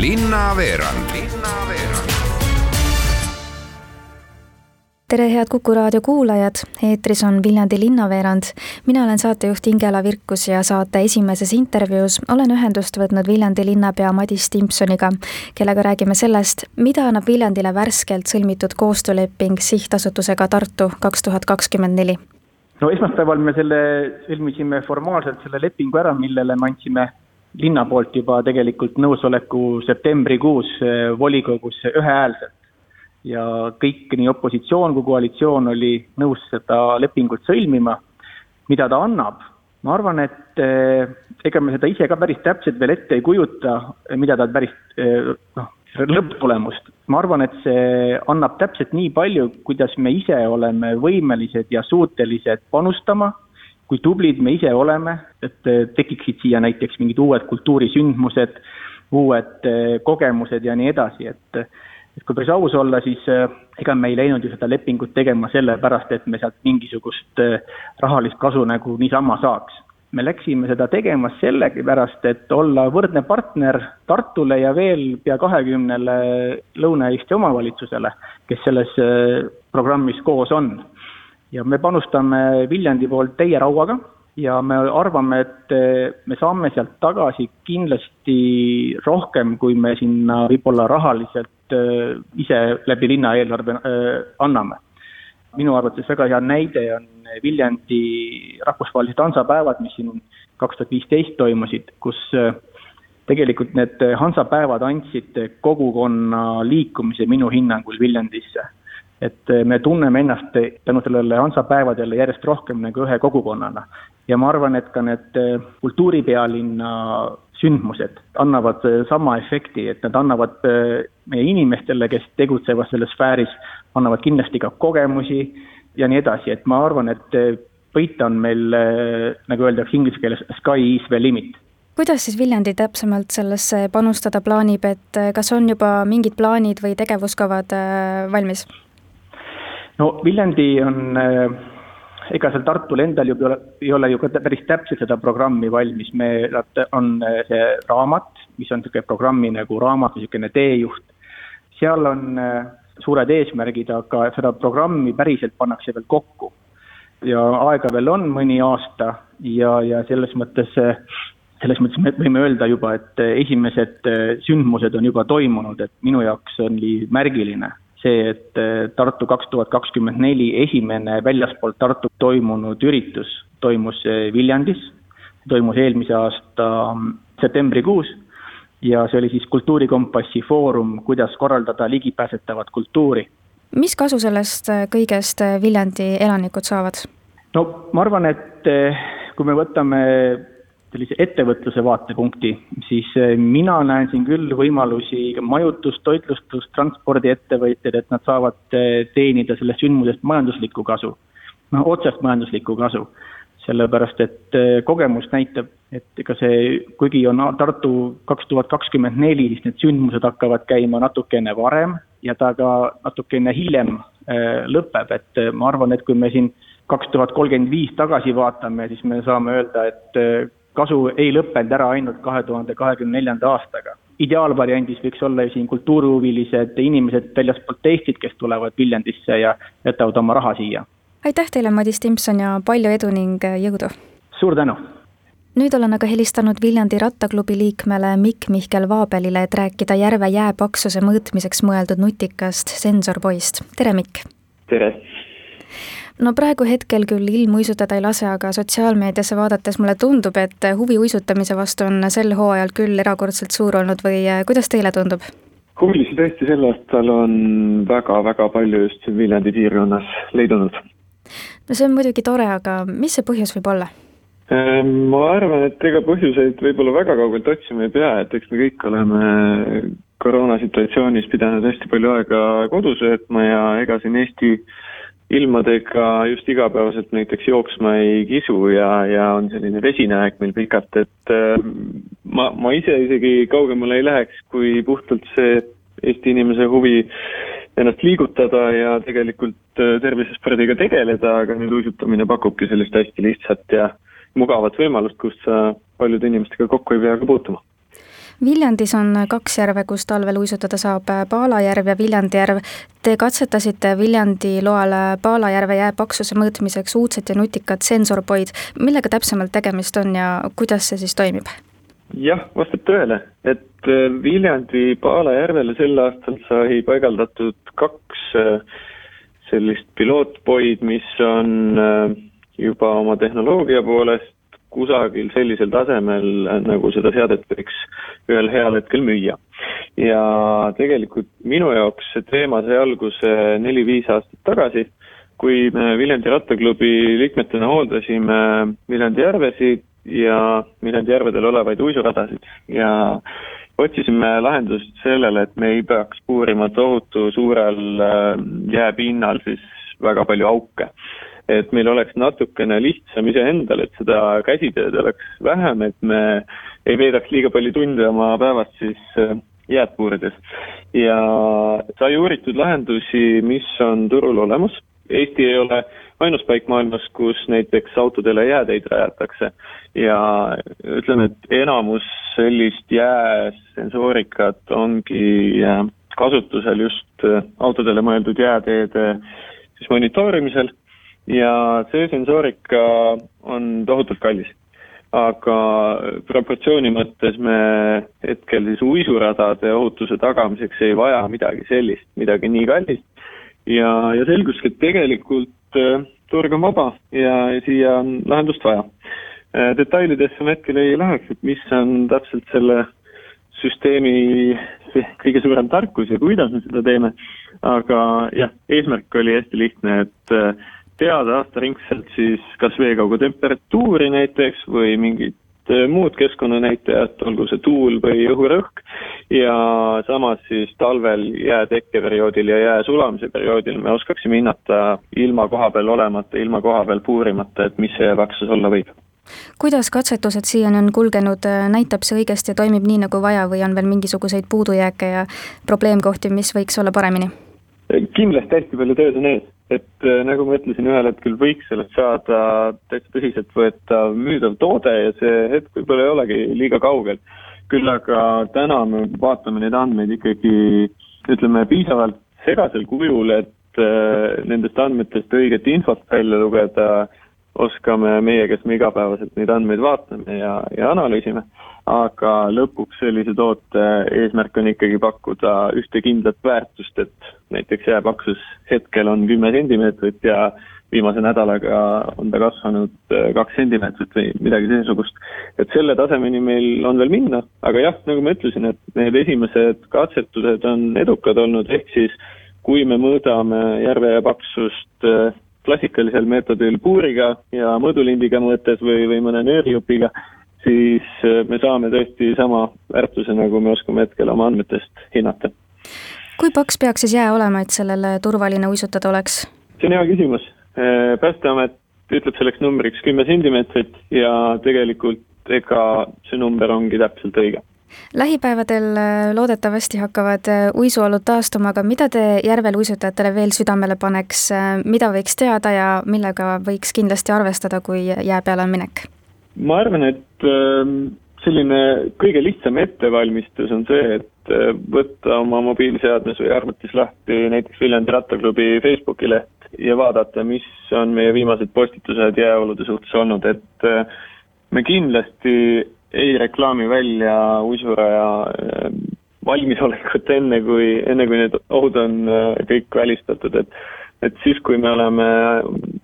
linnaveerand Linnaveerand tere, head Kuku raadio kuulajad, eetris on Viljandi linnaveerand. mina olen saatejuht Ingela Virkus ja saate esimeses intervjuus olen ühendust võtnud Viljandi linnapea Madis Timpsoniga, kellega räägime sellest, mida annab Viljandile värskelt sõlmitud koostööleping sihtasutusega Tartu kaks tuhat kakskümmend neli. no esmaspäeval me selle sõlmisime formaalselt selle lepingu ära, millele me andsime linna poolt juba tegelikult nõusoleku septembrikuus eh, volikogus ühehäälselt ja kõik, nii opositsioon kui koalitsioon oli nõus seda lepingut sõlmima. mida ta annab, ma arvan, et eh, ega me seda ise ka päris täpselt veel ette ei kujuta, mida ta päris eh, noh, lõpptulemust. ma arvan, et see annab täpselt nii palju, kuidas me ise oleme võimelised ja suutelised panustama, kui tublid me ise oleme, et eh, tekiksid siia näiteks mingid uued kultuurisündmused, uued kogemused ja nii edasi, et et kui päris aus olla, siis äh, ega me ei läinud ju seda lepingut tegema sellepärast, et me sealt mingisugust rahalist kasu nagu niisama saaks. me läksime seda tegema sellepärast, et olla võrdne partner Tartule ja veel pea kahekümnele Lõuna-Eesti omavalitsusele, kes selles programmis koos on. Ja me panustame Viljandi poolt täie rauaga ja me arvame, et me saame sealt tagasi kindlasti rohkem, kui me sinna võib-olla rahaliselt Äh, ise läbi linnaeelarve äh, anname. minu arvates väga hea näide on Viljandi rahvusvahelised hansapäevad, mis siin kaks tuhat viisteist toimusid, kus tegelikult need hansapäevad andsid kogukonna liikumise minu hinnangul Viljandisse. Et me tunneme ennast tänu sellele hansapäevadele järjest rohkem nagu ühe kogukonnana. ja ma arvan, et ka need kultuuripealinna sündmused annavad sama efekti, et nad annavad meie inimestele, kes tegutsevad selles sfääris, annavad kindlasti ka kogemusi ja nii edasi, et ma arvan, et võita on meil, nagu öeldakse inglise keeles, sky is the limit kuidas siis Viljandi täpsemalt sellesse panustada plaanib, et kas on juba mingid plaanid või tegevuskavad valmis? No Viljandi on ega seal Tartul endal ju ei ole, ju ka päris täpselt seda programmi valmis, me, on äh, see raamat, mis on niisugune programmi nagu raamat, niisugune teejuht. seal on äh, suured eesmärgid, aga seda programmi päriselt pannakse veel kokku. ja aega veel on mõni aasta ja, ja selles mõttes selles mõttes me võime öelda juba, et esimesed sündmused on juba toimunud, et minu jaoks oli märgiline see, et eh, Tartu kaks tuhat kakskümmend neli esimene väljaspool Tartut toimunud üritus toimus eh, Viljandis, toimus eelmise aasta mm, septembrikuus ja see oli siis Kultuurikompassi foorum, kuidas korraldada ligipääsetavat kultuuri. mis kasu sellest eh, kõigest Viljandi elanikud saavad? no ma arvan, et kui me võtame sellise ettevõtluse vaatepunkti, siis eh, mina näen siin küll võimalusi majutus, toitlustus, transpordiettevõtjad, et nad saavad eh, teenida sellest sündmusest majanduslikku kasu. noh, otsest majanduslikku kasu. sellepärast, et eh, kogemus näitab, et ega see, kuigi on Tartu kaks tuhat kakskümmend neli, siis need sündmused hakkavad käima natukene varem ja ta ka natukene hiljem lõpeb, et ma arvan, et kui me siin kaks tuhat kolmkümmend viis tagasi vaatame, siis me saame öelda, et kasu ei lõppenud ära ainult kahe tuhande kahekümne neljanda aastaga. ideaalvariandis võiks olla ju siin kultuurihuvilised inimesed väljaspoolt Eestit, kes tulevad Viljandisse ja jätavad oma raha siia. aitäh teile, Madis Timson ja palju edu ning jõudu! suur tänu! nüüd olen aga helistanud Viljandi rattaklubi liikmele Mikk Mihkel Vaabelile, et rääkida järve jääpaksuse mõõtmiseks mõeldud nutikast sensorpoist. tere, Mikk! tere! No praegu hetkel küll ilm uisutada ei lase, aga sotsiaalmeediasse vaadates mulle tundub, et huvi uisutamise vastu on sel hooajal küll erakordselt suur olnud või eh, kuidas teile tundub? huvilisi tõesti sel aastal on väga-väga palju just siin Viljandi piirkonnas leidunud. no see on muidugi tore, aga mis see põhjus võib olla? Ehm, ma arvan, et ega põhjuseid võib-olla väga kaugelt otsima ei pea, et eks me kõik oleme koroonasituatsioonis pidanud hästi palju aega kodus veetma ja ega siin Eesti ilmadega just igapäevaselt näiteks jooksma ei kisu ja, ja on selline vesine aeg meil pikalt, et äh, ma, ma ise isegi kaugemale ei läheks, kui puhtalt see Eesti inimese huvi ennast liigutada ja tegelikult äh, tervisespordiga tegeleda, aga nüüd uisutamine pakubki sellist hästi lihtsat ja mugavat võimalust, kus sa paljude inimestega kokku ei pea ka puutuma Viljandis on kaks järve, kus talvel uisutada saab, Paala järv ja Viljandi järv. Te katsetasite Viljandi loal Paala järve jää paksuse mõõtmiseks uudset ja nutikat sensorpoid. millega täpsemalt tegemist on ja kuidas see siis toimib? jah, vastab tõele, et äh, Viljandi Paala järvele sel aastal sai paigaldatud kaks äh, sellist pilootpoid, mis on äh, juba oma tehnoloogia poolest kusagil sellisel tasemel, nagu seda seadet võiks ühel heal hetkel müüa. ja tegelikult minu jaoks see teema sai alguse neli-viis aastat tagasi, kui me Viljandi rattaklubi liikmetena hooldasime Viljandi järvesid ja Viljandi järvedel olevaid uisuradasid ja otsisime lahendust sellele, et me ei peaks puurima tohutu suurel äh, jääpinnal siis väga palju auke et meil oleks natukene lihtsam iseendal, et seda käsitööd oleks vähem, et me ei veedaks liiga palju tunde oma päevast siis äh, jääd puurides. ja sai uuritud lahendusi, mis on turul olemas, Eesti ei ole ainus paik maailmas, kus näiteks autodele jääteid rajatakse. Ja ütleme, et enamus sellist jääsensoorikat ongi äh, kasutusel just äh, autodele mõeldud jääteede siis monitoorimisel ja see sensoorika on tohutult kallis. aga proportsiooni mõttes me hetkel siis uisuradade ohutuse tagamiseks ei vaja midagi sellist, midagi nii kallist. ja, ja selguski, et tegelikult äh, turg on vaba ja siia on lahendust vaja. Äh, detailidesse ma hetkel ei läheks, et mis on täpselt selle süsteemi kõige suurem tarkus ja kuidas me seda teeme, aga jah, eesmärk oli hästi lihtne, et äh, teada aastaringselt siis kas veekaugu temperatuuri näiteks või mingit äh, muud keskkonnanäitajat, olgu see tuul või õhurõhk, ja samas siis talvel jää tekkeperioodil ja jää sulamise perioodil me oskaksime hinnata ilma kohapeal olemata, ilma kohapeal puurimata, et mis see jääpaksus olla võib. Kuidas katsetused siiani on kulgenud, näitab see õigesti ja toimib nii, nagu vaja või on veel mingisuguseid puudujääke ja probleemkohti, mis võiks olla paremini? kindlasti hästi palju tööd on ees, et äh, nagu ma ütlesin, ühel hetkel võiks sellest saada täitsa tõsiseltvõetav müüdav toode ja see hetk võib-olla ei olegi liiga kaugel. küll aga täna me vaatame neid andmeid ikkagi ütleme piisavalt segasel kujul, et äh, nendest andmetest õiget infot välja lugeda oskame meie, kes me igapäevaselt neid andmeid vaatame ja, ja analüüsime aga lõpuks sellise toote eesmärk on ikkagi pakkuda ühte kindlat väärtust, et näiteks jääpaksus hetkel on kümme sentimeetrit ja viimase nädalaga on ta kasvanud äh, kaks sentimeetrit või midagi seesugust. et selle tasemeni meil on veel minna, aga jah, nagu ma ütlesin, et need esimesed katsetused on edukad olnud, ehk siis kui me mõõdame järve paksust äh, klassikalisel meetodil puuriga ja mõõdulindiga mõõtes või, või mõne nöörijupiga, siis äh, me saame tõesti sama väärtuse, nagu me oskame hetkel oma andmetest hinnata. kui paks peaks siis jää olema, et sellele turvaline uisutada oleks? see on hea küsimus. Äh, päästeamet ütleb selleks numbriks kümme sentimeetrit ja tegelikult ega see number ongi täpselt õige lähipäevadel äh, loodetavasti hakkavad uisuolud taastuma, aga mida te järvel uisutajatele veel südamele paneks, mida võiks teada ja millega võiks kindlasti arvestada, kui jää peale on minek? ma arvan, et ähm, selline kõige lihtsam ettevalmistus on see, et äh, võtta oma mobiilseadmes või arvutis lahti näiteks Viljandi Rattaklubi Facebooki leht ja vaadata, mis on meie viimased postitused jääolude suhtes olnud, et äh, me kindlasti ei reklaami välja uisuraja äh, valmisolekut enne, kui, enne kui need ohud on kõik välistatud, et et siis, kui me oleme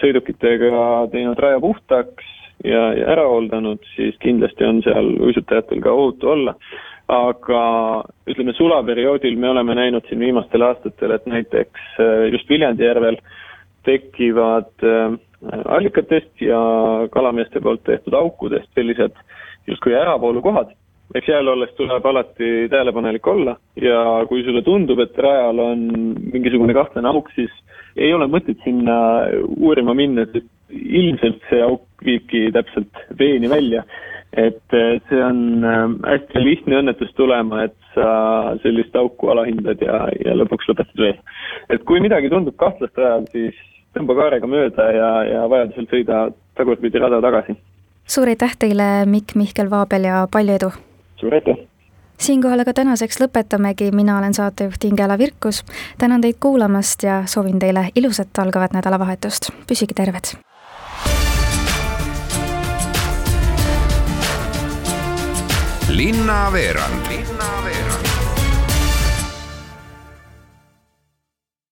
sõidukitega teinud raja puhtaks, ja, ja ära hooldanud, siis kindlasti on seal uisutajatel ka ohutu olla. aga ütleme, sulaperioodil me oleme näinud siin viimastel aastatel, et näiteks äh, just Viljandi järvel tekivad äh, allikatest ja kalameeste poolt tehtud aukudest sellised justkui äravoolukohad eks jääl olles tuleb alati tähelepanelik olla ja kui sulle tundub, et rajal on mingisugune kahtlane auk, siis ei ole mõtet sinna uurima minna, sest ilmselt see auk viibki täpselt veeni välja. et see on eh, hästi lihtne õnnetus tulema, et sa sellist auku alahindad ja, ja lõpuks lõpetad vees. et kui midagi tundub kahtlast rajal, siis tõmba kaarega mööda ja, ja vajadusel sõida tagurpidi rada tagasi. Suur aitäh teile, Mikk Mihkel Vaabel ja palju edu! suur aitäh! siinkohal aga tänaseks lõpetamegi, mina olen saatejuht Ingela Virkus. tänan teid kuulamast ja soovin teile ilusat algavat nädalavahetust, püsige terved. linnaveerand linnaveerand